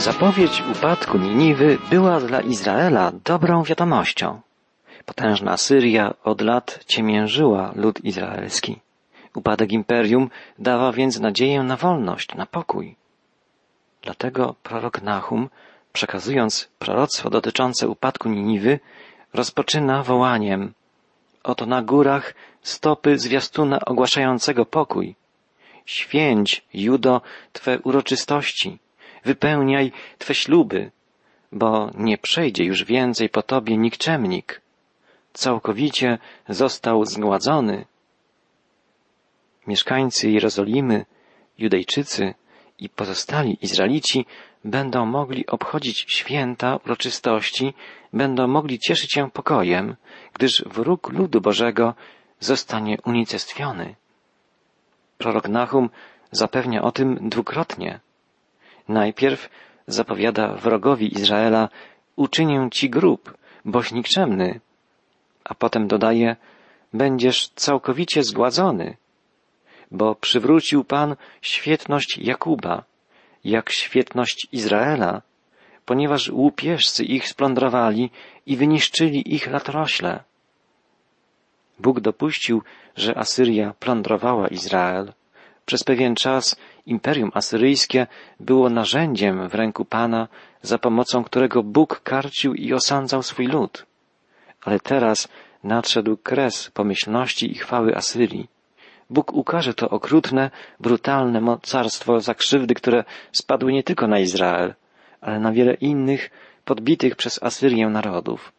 Zapowiedź upadku Niniwy była dla Izraela dobrą wiadomością. Potężna Syria od lat ciemiężyła lud izraelski. Upadek imperium dawał więc nadzieję na wolność, na pokój. Dlatego prorok Nahum, przekazując proroctwo dotyczące upadku Niniwy, rozpoczyna wołaniem Oto na górach stopy zwiastuna ogłaszającego pokój. Święć, Judo, Twe uroczystości, wypełniaj Twe śluby, bo nie przejdzie już więcej po Tobie nikczemnik. Całkowicie został zgładzony. Mieszkańcy Jerozolimy, Judejczycy i pozostali Izraelici będą mogli obchodzić święta, uroczystości, będą mogli cieszyć się pokojem, gdyż wróg ludu Bożego zostanie unicestwiony. Prorok Nahum zapewnia o tym dwukrotnie. Najpierw zapowiada wrogowi Izraela, uczynię ci grób, boś nikczemny, a potem dodaje, będziesz całkowicie zgładzony, bo przywrócił Pan świetność Jakuba, jak świetność Izraela, ponieważ łupieżcy ich splądrowali i wyniszczyli ich latorośle. Bóg dopuścił, że Asyria plądrowała Izrael. Przez pewien czas Imperium Asyryjskie było narzędziem w ręku Pana, za pomocą którego Bóg karcił i osądzał swój lud. Ale teraz nadszedł kres pomyślności i chwały Asyrii. Bóg ukaże to okrutne, brutalne mocarstwo za krzywdy, które spadły nie tylko na Izrael, ale na wiele innych, podbitych przez Asyrię narodów.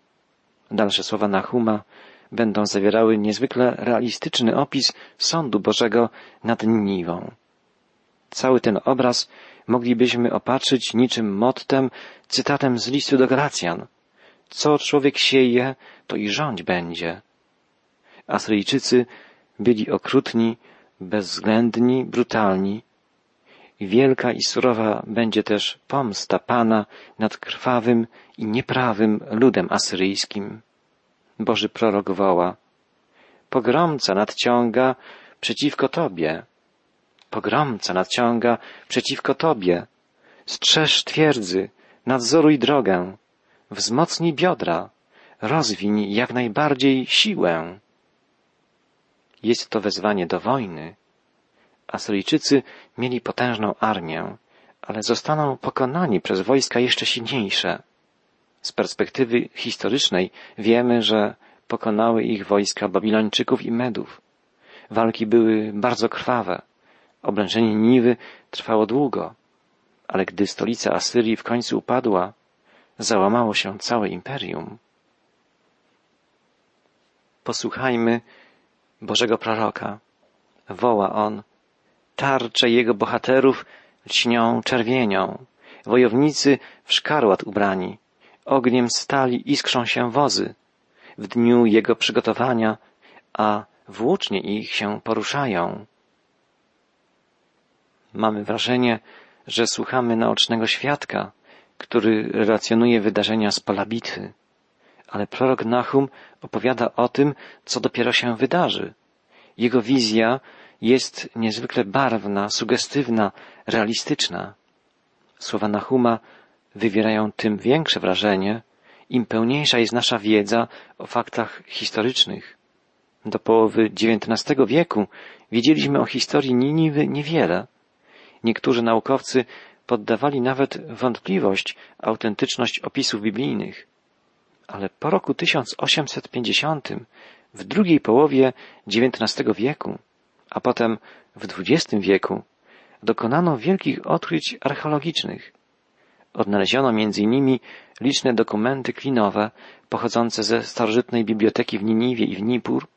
Dalsze słowa Nahuma będą zawierały niezwykle realistyczny opis sądu Bożego nad Niniwą. Cały ten obraz moglibyśmy opatrzyć niczym mottem, cytatem z listu do Galacjan. Co człowiek sieje, to i rządź będzie. Asyryjczycy byli okrutni, bezwzględni, brutalni. Wielka i surowa będzie też pomsta Pana nad krwawym i nieprawym ludem asyryjskim. Boży prorok woła. Pogromca nadciąga przeciwko Tobie. Pogromca nadciąga przeciwko Tobie. Strzeż twierdzy, nadzoruj drogę, wzmocnij biodra, rozwiń jak najbardziej siłę. Jest to wezwanie do wojny. Asyryjczycy mieli potężną armię, ale zostaną pokonani przez wojska jeszcze silniejsze. Z perspektywy historycznej wiemy, że pokonały ich wojska Babilończyków i Medów. Walki były bardzo krwawe. Oblężenie Niwy trwało długo, ale gdy stolica Asyrii w końcu upadła, załamało się całe imperium. Posłuchajmy Bożego proroka. Woła on, tarcze jego bohaterów lśnią czerwienią, wojownicy w szkarłat ubrani, ogniem stali iskrzą się wozy, w dniu jego przygotowania, a włócznie ich się poruszają. Mamy wrażenie, że słuchamy naocznego świadka, który relacjonuje wydarzenia z pola bitwy. Ale prorok Nahum opowiada o tym, co dopiero się wydarzy. Jego wizja jest niezwykle barwna, sugestywna, realistyczna. Słowa Nahuma wywierają tym większe wrażenie, im pełniejsza jest nasza wiedza o faktach historycznych. Do połowy XIX wieku wiedzieliśmy o historii Niniwy niewiele. Niektórzy naukowcy poddawali nawet wątpliwość autentyczność opisów biblijnych. Ale po roku 1850, w drugiej połowie XIX wieku, a potem w XX wieku, dokonano wielkich odkryć archeologicznych. Odnaleziono między innymi liczne dokumenty klinowe pochodzące ze starożytnej biblioteki w Niniwie i w Nipur,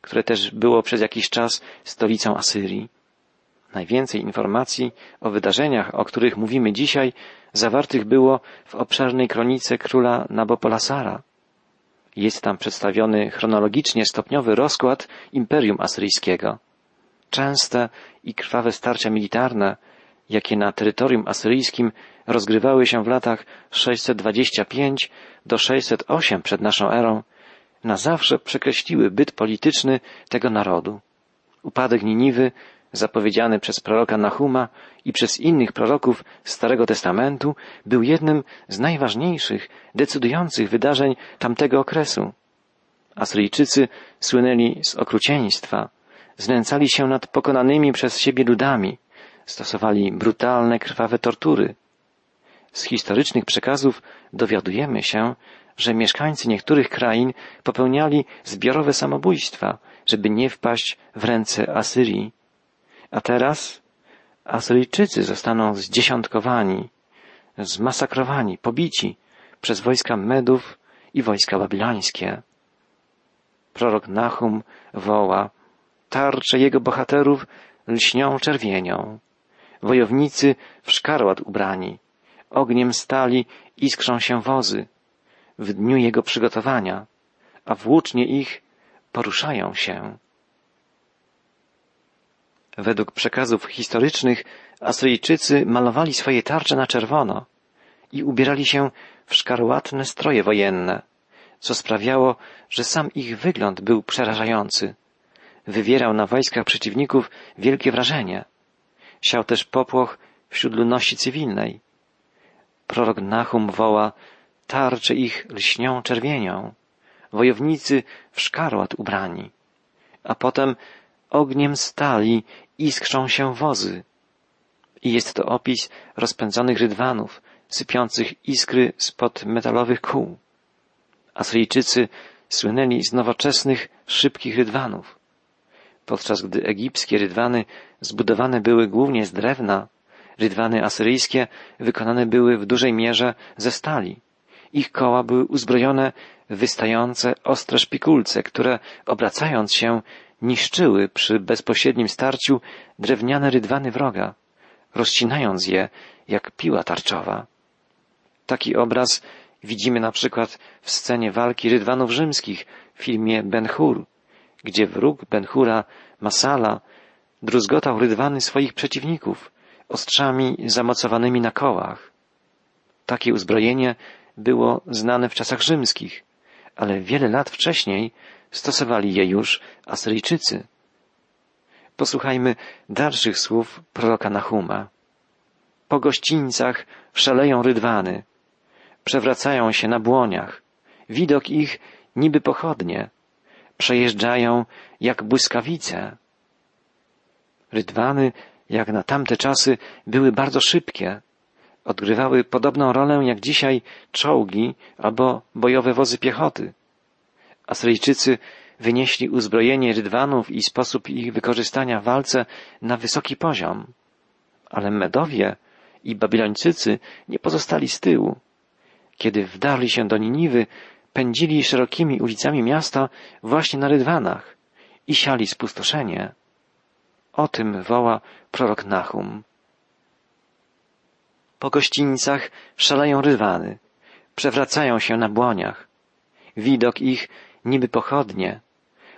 które też było przez jakiś czas stolicą Asyrii. Najwięcej informacji o wydarzeniach, o których mówimy dzisiaj, zawartych było w obszernej kronice króla Nabopolasara. Jest tam przedstawiony chronologicznie stopniowy rozkład Imperium Asyryjskiego. Częste i krwawe starcia militarne, jakie na terytorium asyryjskim rozgrywały się w latach 625 do 608 przed naszą erą, na zawsze przekreśliły byt polityczny tego narodu. Upadek Niniwy zapowiedziany przez proroka Nahuma i przez innych proroków Starego Testamentu, był jednym z najważniejszych, decydujących wydarzeń tamtego okresu. Asyryjczycy słynęli z okrucieństwa, znęcali się nad pokonanymi przez siebie ludami, stosowali brutalne, krwawe tortury. Z historycznych przekazów dowiadujemy się, że mieszkańcy niektórych krain popełniali zbiorowe samobójstwa, żeby nie wpaść w ręce Asyrii. A teraz Asyryjczycy zostaną zdziesiątkowani, zmasakrowani, pobici przez wojska Medów i wojska babilońskie. Prorok Nahum woła, tarcze jego bohaterów lśnią czerwienią, wojownicy w szkarłat ubrani, ogniem stali iskrzą się wozy, w dniu jego przygotowania, a włócznie ich poruszają się. Według przekazów historycznych Asyryjczycy malowali swoje tarcze na czerwono i ubierali się w szkarłatne stroje wojenne, co sprawiało, że sam ich wygląd był przerażający. Wywierał na wojskach przeciwników wielkie wrażenie. Siał też popłoch wśród ludności cywilnej. Prorok Nahum woła, tarcze ich lśnią czerwienią, wojownicy w szkarłat ubrani, a potem ogniem stali iskrzą się wozy. I jest to opis rozpędzonych rydwanów, sypiących iskry spod metalowych kół. Asyryjczycy słynęli z nowoczesnych, szybkich rydwanów. Podczas gdy egipskie rydwany zbudowane były głównie z drewna, rydwany asyryjskie wykonane były w dużej mierze ze stali. Ich koła były uzbrojone w wystające ostre szpikulce, które obracając się niszczyły przy bezpośrednim starciu drewniane rydwany wroga, rozcinając je jak piła tarczowa. Taki obraz widzimy na przykład w scenie walki rydwanów rzymskich w filmie Ben Hur, gdzie wróg Ben Hura, Masala, druzgotał rydwany swoich przeciwników ostrzami zamocowanymi na kołach. Takie uzbrojenie było znane w czasach rzymskich, ale wiele lat wcześniej stosowali je już Asyryjczycy. Posłuchajmy dalszych słów proroka Nahuma. Po gościńcach szaleją rydwany, przewracają się na błoniach, widok ich niby pochodnie, przejeżdżają jak błyskawice. Rydwany, jak na tamte czasy, były bardzo szybkie, odgrywały podobną rolę jak dzisiaj czołgi albo bojowe wozy piechoty. Asyryjczycy wynieśli uzbrojenie rydwanów i sposób ich wykorzystania w walce na wysoki poziom. Ale Medowie i Babilończycy nie pozostali z tyłu. Kiedy wdarli się do Niniwy, pędzili szerokimi ulicami miasta właśnie na rydwanach i siali spustoszenie. O tym woła prorok Nahum. Po gościńcach szaleją rydwany, przewracają się na błoniach. Widok ich niby pochodnie,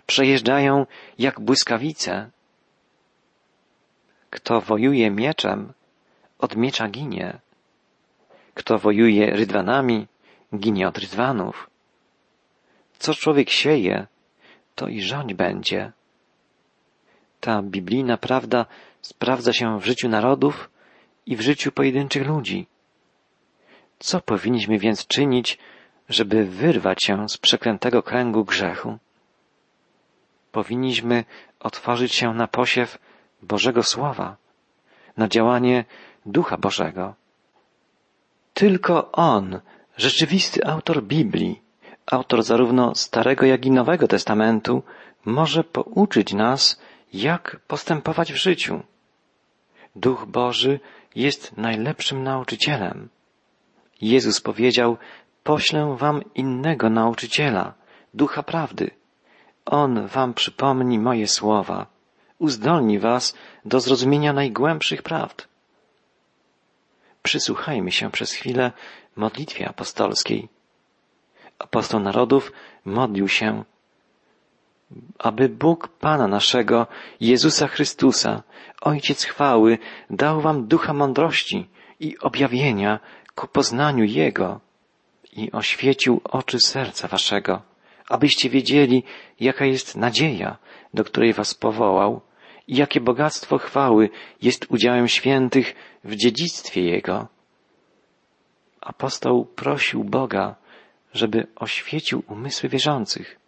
przejeżdżają jak błyskawice. Kto wojuje mieczem, od miecza ginie. Kto wojuje rydwanami, ginie od rydwanów. Co człowiek sieje, to i rządź będzie. Ta biblijna prawda sprawdza się w życiu narodów i w życiu pojedynczych ludzi. Co powinniśmy więc czynić, żeby wyrwać się z przeklętego kręgu grzechu? Powinniśmy otworzyć się na posiew Bożego Słowa, na działanie Ducha Bożego. Tylko On, rzeczywisty autor Biblii, autor zarówno Starego, jak i Nowego Testamentu, może pouczyć nas, jak postępować w życiu. Duch Boży jest najlepszym nauczycielem. Jezus powiedział, poślę wam innego nauczyciela, ducha prawdy. On wam przypomni moje słowa, uzdolni was do zrozumienia najgłębszych prawd. Przysłuchajmy się przez chwilę modlitwie apostolskiej. Apostoł narodów modlił się, aby Bóg Pana naszego, Jezusa Chrystusa, Ojciec chwały, dał wam ducha mądrości i objawienia ku poznaniu Jego i oświecił oczy serca waszego, abyście wiedzieli, jaka jest nadzieja, do której was powołał i jakie bogactwo chwały jest udziałem świętych w dziedzictwie Jego. Apostoł prosił Boga, żeby oświecił umysły wierzących,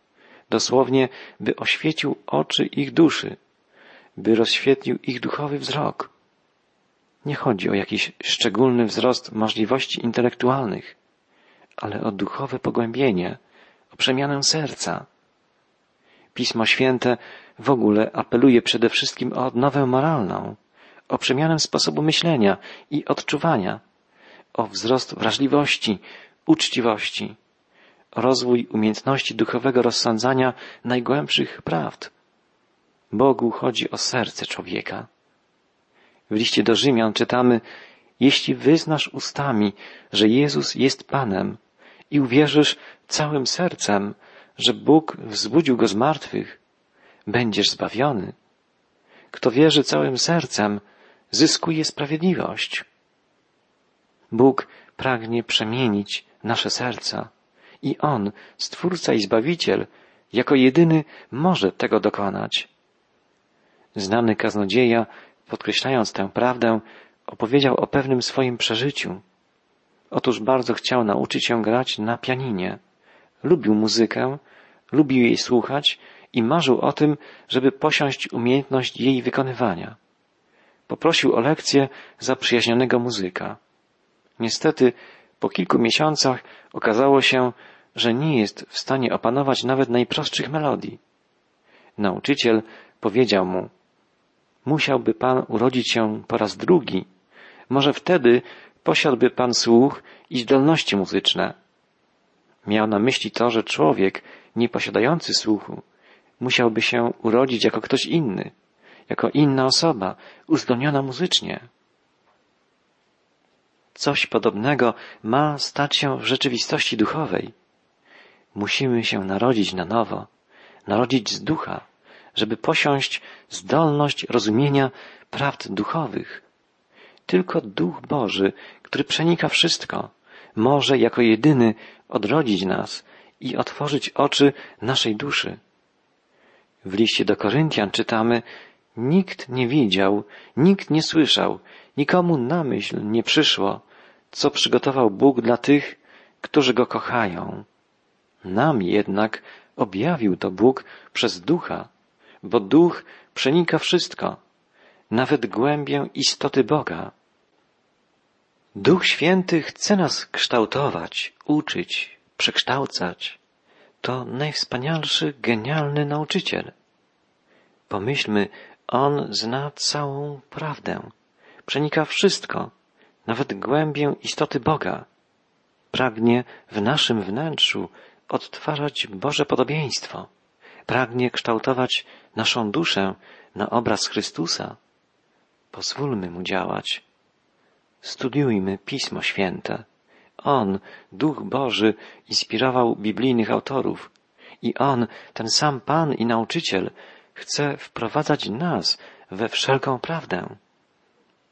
dosłownie, by oświecił oczy ich duszy, by rozświetlił ich duchowy wzrok. Nie chodzi o jakiś szczególny wzrost możliwości intelektualnych, ale o duchowe pogłębienie, o przemianę serca. Pismo Święte w ogóle apeluje przede wszystkim o odnowę moralną, o przemianę sposobu myślenia i odczuwania, o wzrost wrażliwości, uczciwości, rozwój umiejętności duchowego rozsądzania najgłębszych prawd. Bogu chodzi o serce człowieka. W liście do Rzymian czytamy, jeśli wyznasz ustami, że Jezus jest Panem i uwierzysz całym sercem, że Bóg wzbudził go z martwych, będziesz zbawiony. Kto wierzy całym sercem, zyskuje sprawiedliwość. Bóg pragnie przemienić nasze serca i On, Stwórca i Zbawiciel, jako jedyny może tego dokonać. Znany kaznodzieja, podkreślając tę prawdę, opowiedział o pewnym swoim przeżyciu. Otóż bardzo chciał nauczyć się grać na pianinie. Lubił muzykę, lubił jej słuchać i marzył o tym, żeby posiąść umiejętność jej wykonywania. Poprosił o lekcję zaprzyjaźnionego muzyka. Niestety, po kilku miesiącach okazało się, że nie jest w stanie opanować nawet najprostszych melodii. Nauczyciel powiedział mu, musiałby pan urodzić się po raz drugi. Może wtedy posiadłby pan słuch i zdolności muzyczne. Miał na myśli to, że człowiek nieposiadający słuchu musiałby się urodzić jako ktoś inny, jako inna osoba, uzdolniona muzycznie. Coś podobnego ma stać się w rzeczywistości duchowej. Musimy się narodzić na nowo, narodzić z ducha, żeby posiąść zdolność rozumienia prawd duchowych. Tylko Duch Boży, który przenika wszystko, może jako jedyny odrodzić nas i otworzyć oczy naszej duszy. W liście do Koryntian czytamy, nikt nie widział, nikt nie słyszał, nikomu na myśl nie przyszło, co przygotował Bóg dla tych, którzy Go kochają. Nam jednak objawił to Bóg przez Ducha, bo Duch przenika wszystko, nawet głębię istoty Boga. Duch Święty chce nas kształtować, uczyć, przekształcać. To najwspanialszy, genialny nauczyciel. Pomyślmy, On zna całą prawdę, przenika wszystko, nawet głębię istoty Boga. Pragnie w naszym wnętrzu odtwarzać Boże podobieństwo. Pragnie kształtować naszą duszę na obraz Chrystusa. Pozwólmy Mu działać. Studiujmy Pismo Święte. On, Duch Boży, inspirował biblijnych autorów. I On, ten sam Pan i Nauczyciel, chce wprowadzać nas we wszelką prawdę.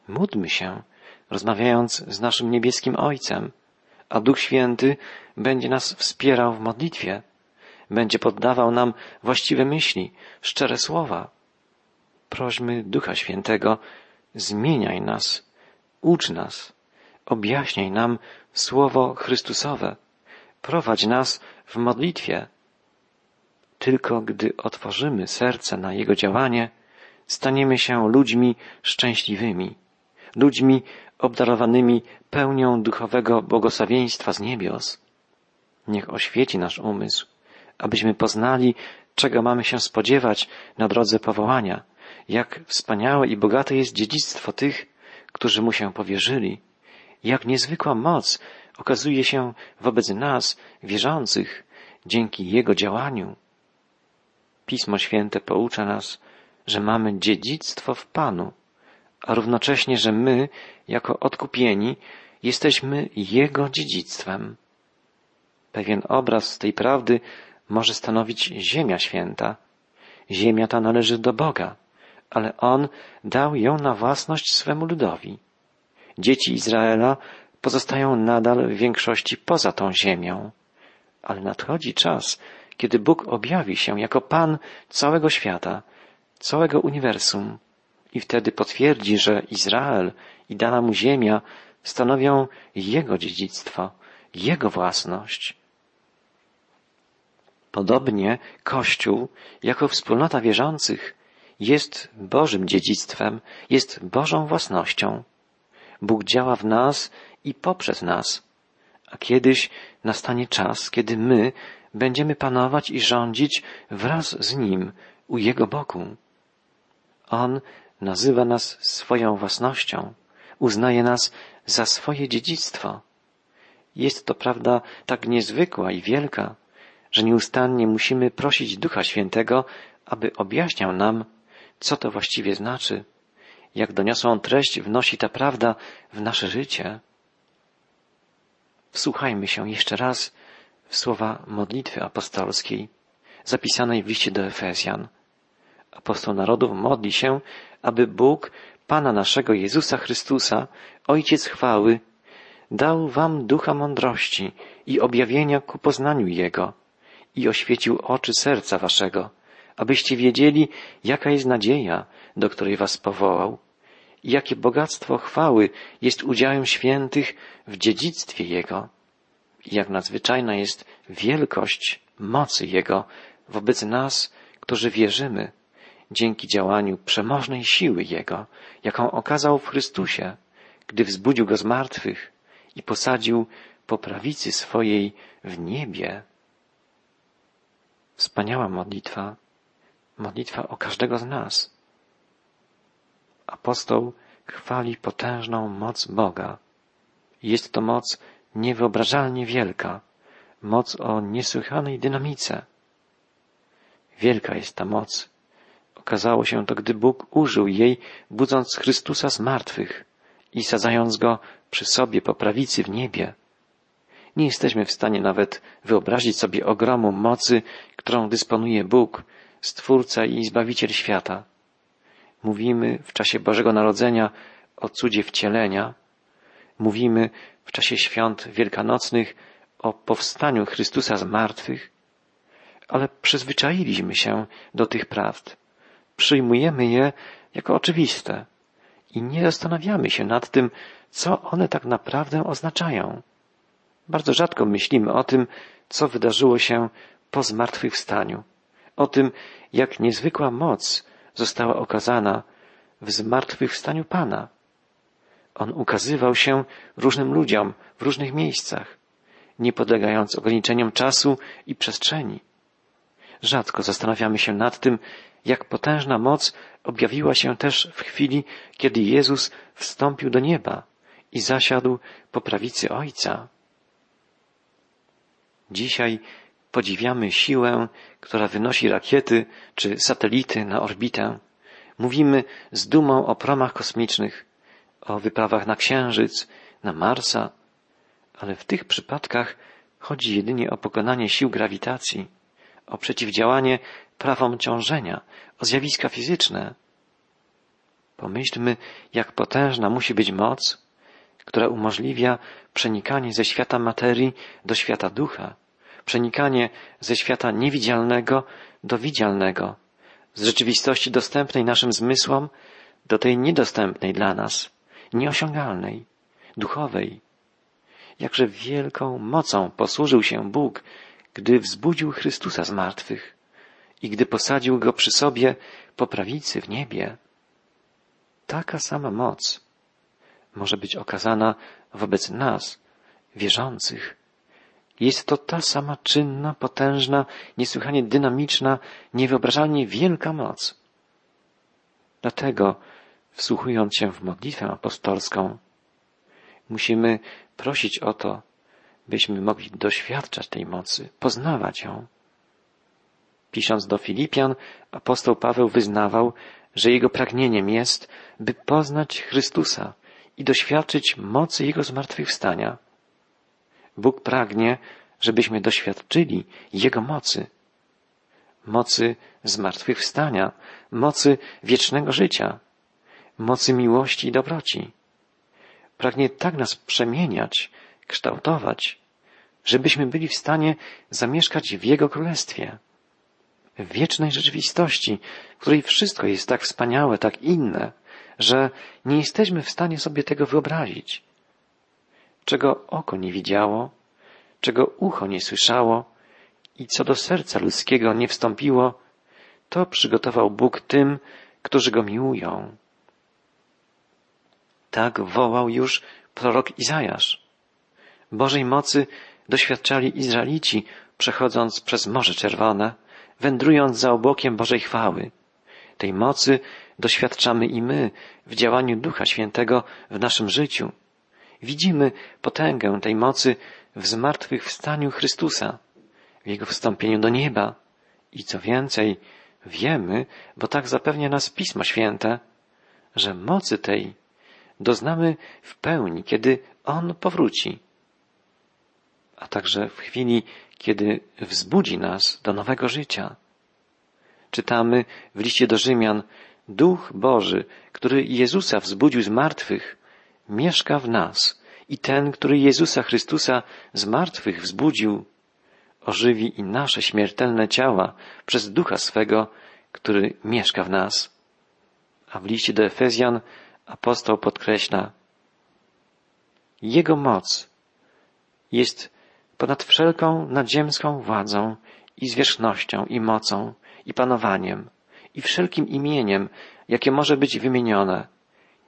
Módlmy się, rozmawiając z naszym niebieskim Ojcem, a Duch Święty będzie nas wspierał w modlitwie, będzie poddawał nam właściwe myśli, szczere słowa. Prośmy Ducha Świętego, zmieniaj nas, ucz nas, objaśniaj nam Słowo Chrystusowe, prowadź nas w modlitwie. Tylko gdy otworzymy serce na Jego działanie, staniemy się ludźmi szczęśliwymi, ludźmi obdarowanymi pełnią duchowego błogosławieństwa z niebios. Niech oświeci nasz umysł, abyśmy poznali, czego mamy się spodziewać na drodze powołania, jak wspaniałe i bogate jest dziedzictwo tych, którzy mu się powierzyli, jak niezwykła moc okazuje się wobec nas, wierzących, dzięki Jego działaniu. Pismo Święte poucza nas, że mamy dziedzictwo w Panu, a równocześnie, że my, jako odkupieni, jesteśmy Jego dziedzictwem. Pewien obraz tej prawdy może stanowić Ziemia Święta. Ziemia ta należy do Boga, ale On dał ją na własność swemu ludowi. Dzieci Izraela pozostają nadal w większości poza tą ziemią. Ale nadchodzi czas, kiedy Bóg objawi się jako Pan całego świata całego uniwersum i wtedy potwierdzi, że Izrael i dana mu ziemia stanowią jego dziedzictwo, jego własność. Podobnie Kościół, jako wspólnota wierzących, jest Bożym dziedzictwem, jest Bożą własnością. Bóg działa w nas i poprzez nas, a kiedyś nastanie czas, kiedy my będziemy panować i rządzić wraz z Nim u Jego boku. On nazywa nas swoją własnością, uznaje nas za swoje dziedzictwo. Jest to prawda tak niezwykła i wielka, że nieustannie musimy prosić Ducha Świętego, aby objaśniał nam, co to właściwie znaczy, jak doniosłą treść wnosi ta prawda w nasze życie. Wsłuchajmy się jeszcze raz w słowa modlitwy apostolskiej, zapisanej w liście do Efezjan. Apostoł narodów modli się, aby Bóg, Pana naszego Jezusa Chrystusa, Ojciec chwały, dał wam ducha mądrości i objawienia ku poznaniu Jego i oświecił oczy serca waszego, abyście wiedzieli, jaka jest nadzieja, do której was powołał, i jakie bogactwo chwały jest udziałem świętych w dziedzictwie Jego, i jak nadzwyczajna jest wielkość mocy Jego wobec nas, którzy wierzymy, dzięki działaniu przemożnej siły Jego, jaką okazał w Chrystusie, gdy wzbudził Go z martwych i posadził po prawicy swojej w niebie. Wspaniała modlitwa, modlitwa o każdego z nas. Apostoł chwali potężną moc Boga. Jest to moc niewyobrażalnie wielka, moc o niesłychanej dynamice. Wielka jest ta moc. Okazało się to, gdy Bóg użył jej, budząc Chrystusa z martwych i sadzając go przy sobie po prawicy w niebie. Nie jesteśmy w stanie nawet wyobrazić sobie ogromu mocy, którą dysponuje Bóg, Stwórca i Zbawiciel świata. Mówimy w czasie Bożego Narodzenia o cudzie wcielenia. Mówimy w czasie świąt wielkanocnych o powstaniu Chrystusa z martwych. Ale przyzwyczailiśmy się do tych prawd. Przyjmujemy je jako oczywiste i nie zastanawiamy się nad tym, co one tak naprawdę oznaczają. Bardzo rzadko myślimy o tym, co wydarzyło się po zmartwychwstaniu, o tym, jak niezwykła moc została okazana w zmartwychwstaniu Pana. On ukazywał się różnym ludziom w różnych miejscach, nie podlegając ograniczeniom czasu i przestrzeni. Rzadko zastanawiamy się nad tym, jak potężna moc objawiła się też w chwili, kiedy Jezus wstąpił do nieba i zasiadł po prawicy Ojca. Dzisiaj podziwiamy siłę, która wynosi rakiety czy satelity na orbitę. Mówimy z dumą o promach kosmicznych, o wyprawach na Księżyc, na Marsa, ale w tych przypadkach chodzi jedynie o pokonanie sił grawitacji, o przeciwdziałanie prawom ciążenia, o zjawiska fizyczne. Pomyślmy, jak potężna musi być moc, która umożliwia przenikanie ze świata materii do świata ducha, przenikanie ze świata niewidzialnego do widzialnego, z rzeczywistości dostępnej naszym zmysłom do tej niedostępnej dla nas, nieosiągalnej, duchowej. Jakże wielką mocą posłużył się Bóg, gdy wzbudził Chrystusa z martwych i gdy posadził go przy sobie po prawicy w niebie. Taka sama moc może być okazana wobec nas, wierzących. Jest to ta sama czynna, potężna, niesłychanie dynamiczna, niewyobrażalnie wielka moc. Dlatego, wsłuchując się w modlitwę apostolską, musimy prosić o to, byśmy mogli doświadczać tej mocy, poznawać ją. Pisząc do Filipian, apostoł Paweł wyznawał, że jego pragnieniem jest, by poznać Chrystusa i doświadczyć mocy Jego zmartwychwstania. Bóg pragnie, żebyśmy doświadczyli Jego mocy. Mocy zmartwychwstania, mocy wiecznego życia, mocy miłości i dobroci. Pragnie tak nas przemieniać, kształtować, żebyśmy byli w stanie zamieszkać w Jego Królestwie. w wiecznej rzeczywistości, w której wszystko jest tak wspaniałe, tak inne, że nie jesteśmy w stanie sobie tego wyobrazić. Czego oko nie widziało, czego ucho nie słyszało i co do serca ludzkiego nie wstąpiło, to przygotował Bóg tym, którzy go miłują. Tak wołał już prorok Izajasz. Bożej mocy doświadczali Izraelici, przechodząc przez Morze Czerwone, wędrując za obłokiem Bożej chwały. Tej mocy doświadczamy i my w działaniu Ducha Świętego w naszym życiu. Widzimy potęgę tej mocy w zmartwychwstaniu Chrystusa, w Jego wstąpieniu do nieba. I co więcej, wiemy, bo tak zapewnia nas Pismo Święte, że mocy tej doznamy w pełni, kiedy On powróci, a także w chwili, kiedy wzbudzi nas do nowego życia. Czytamy w liście do Rzymian, Duch Boży, który Jezusa wzbudził z martwych, mieszka w nas i ten, który Jezusa Chrystusa z martwych wzbudził, ożywi i nasze śmiertelne ciała przez Ducha swego, który mieszka w nas. A w liście do Efezjan apostoł podkreśla, Jego moc jest ponad wszelką nadziemską władzą i zwierzchnością i mocą i panowaniem i wszelkim imieniem, jakie może być wymienione,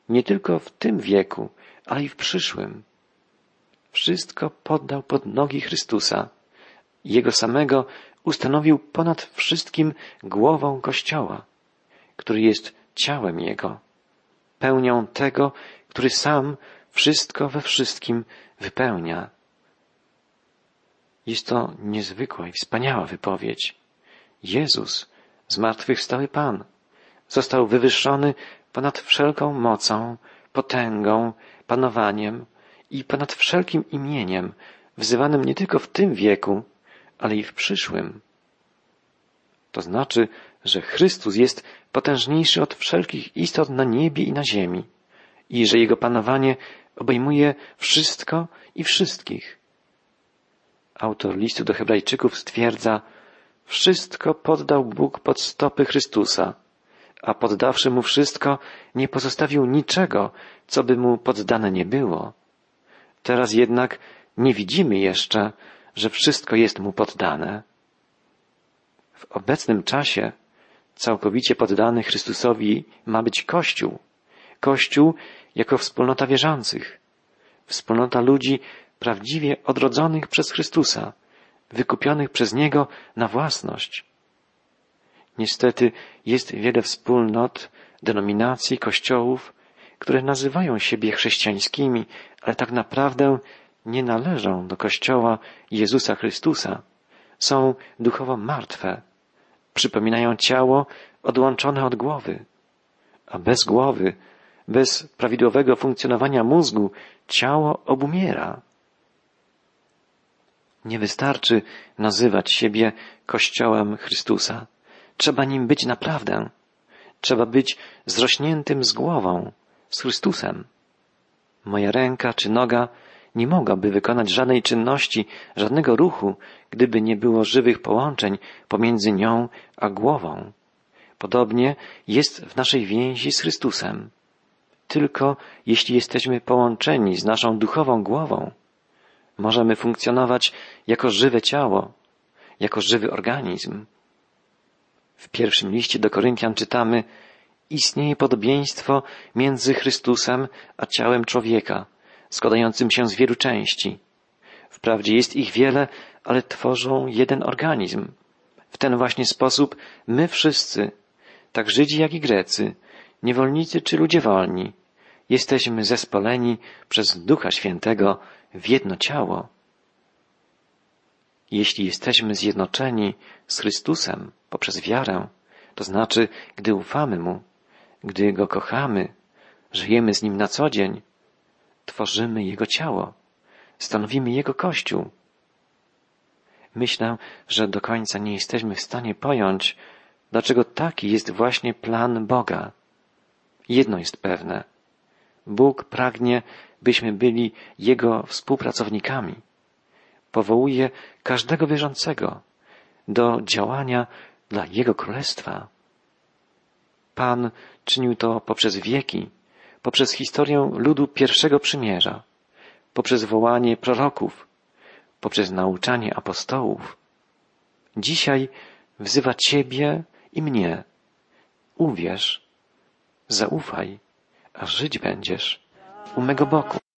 nie tylko w tym wieku, ale i w przyszłym. Wszystko poddał pod nogi Chrystusa. Jego samego ustanowił ponad wszystkim głową Kościoła, który jest ciałem Jego, pełnią tego, który sam wszystko we wszystkim wypełnia. Jest to niezwykła i wspaniała wypowiedź. Jezus, zmartwychwstały Pan, został wywyższony ponad wszelką mocą, potęgą, panowaniem i ponad wszelkim imieniem, wzywanym nie tylko w tym wieku, ale i w przyszłym. To znaczy, że Chrystus jest potężniejszy od wszelkich istot na niebie i na ziemi i że Jego panowanie obejmuje wszystko i wszystkich. Autor listu do Hebrajczyków stwierdza, wszystko poddał Bóg pod stopy Chrystusa, a poddawszy mu wszystko, nie pozostawił niczego, co by mu poddane nie było. Teraz jednak nie widzimy jeszcze, że wszystko jest mu poddane. W obecnym czasie całkowicie poddany Chrystusowi ma być Kościół. Kościół jako wspólnota wierzących. Wspólnota ludzi prawdziwie odrodzonych przez Chrystusa, wykupionych przez Niego na własność. Niestety jest wiele wspólnot, denominacji, kościołów, które nazywają siebie chrześcijańskimi, ale tak naprawdę nie należą do Kościoła Jezusa Chrystusa. Są duchowo martwe. Przypominają ciało odłączone od głowy. A bez głowy, bez prawidłowego funkcjonowania mózgu, ciało obumiera. Nie wystarczy nazywać siebie Kościołem Chrystusa. Trzeba nim być naprawdę. Trzeba być zrośniętym z głową, z Chrystusem. Moja ręka czy noga nie mogłaby wykonać żadnej czynności, żadnego ruchu, gdyby nie było żywych połączeń pomiędzy nią a głową. Podobnie jest w naszej więzi z Chrystusem. Tylko jeśli jesteśmy połączeni z naszą duchową głową, możemy funkcjonować jako żywe ciało, jako żywy organizm. W pierwszym liście do Koryntian czytamy, istnieje podobieństwo między Chrystusem a ciałem człowieka, składającym się z wielu części. Wprawdzie jest ich wiele, ale tworzą jeden organizm. W ten właśnie sposób my wszyscy, tak Żydzi jak i Grecy, niewolnicy czy ludzie wolni, jesteśmy zespoleni przez Ducha Świętego w jedno ciało. Jeśli jesteśmy zjednoczeni z Chrystusem poprzez wiarę, to znaczy, gdy ufamy Mu, gdy Go kochamy, żyjemy z Nim na co dzień, tworzymy Jego ciało, stanowimy Jego Kościół. Myślę, że do końca nie jesteśmy w stanie pojąć, dlaczego taki jest właśnie plan Boga. Jedno jest pewne. Bóg pragnie, byśmy byli Jego współpracownikami. Powołuje każdego wierzącego do działania dla Jego Królestwa. Pan czynił to poprzez wieki, poprzez historię ludu pierwszego przymierza, poprzez wołanie proroków, poprzez nauczanie apostołów. Dzisiaj wzywa Ciebie i mnie. Uwierz, zaufaj, a żyć będziesz u mego boku.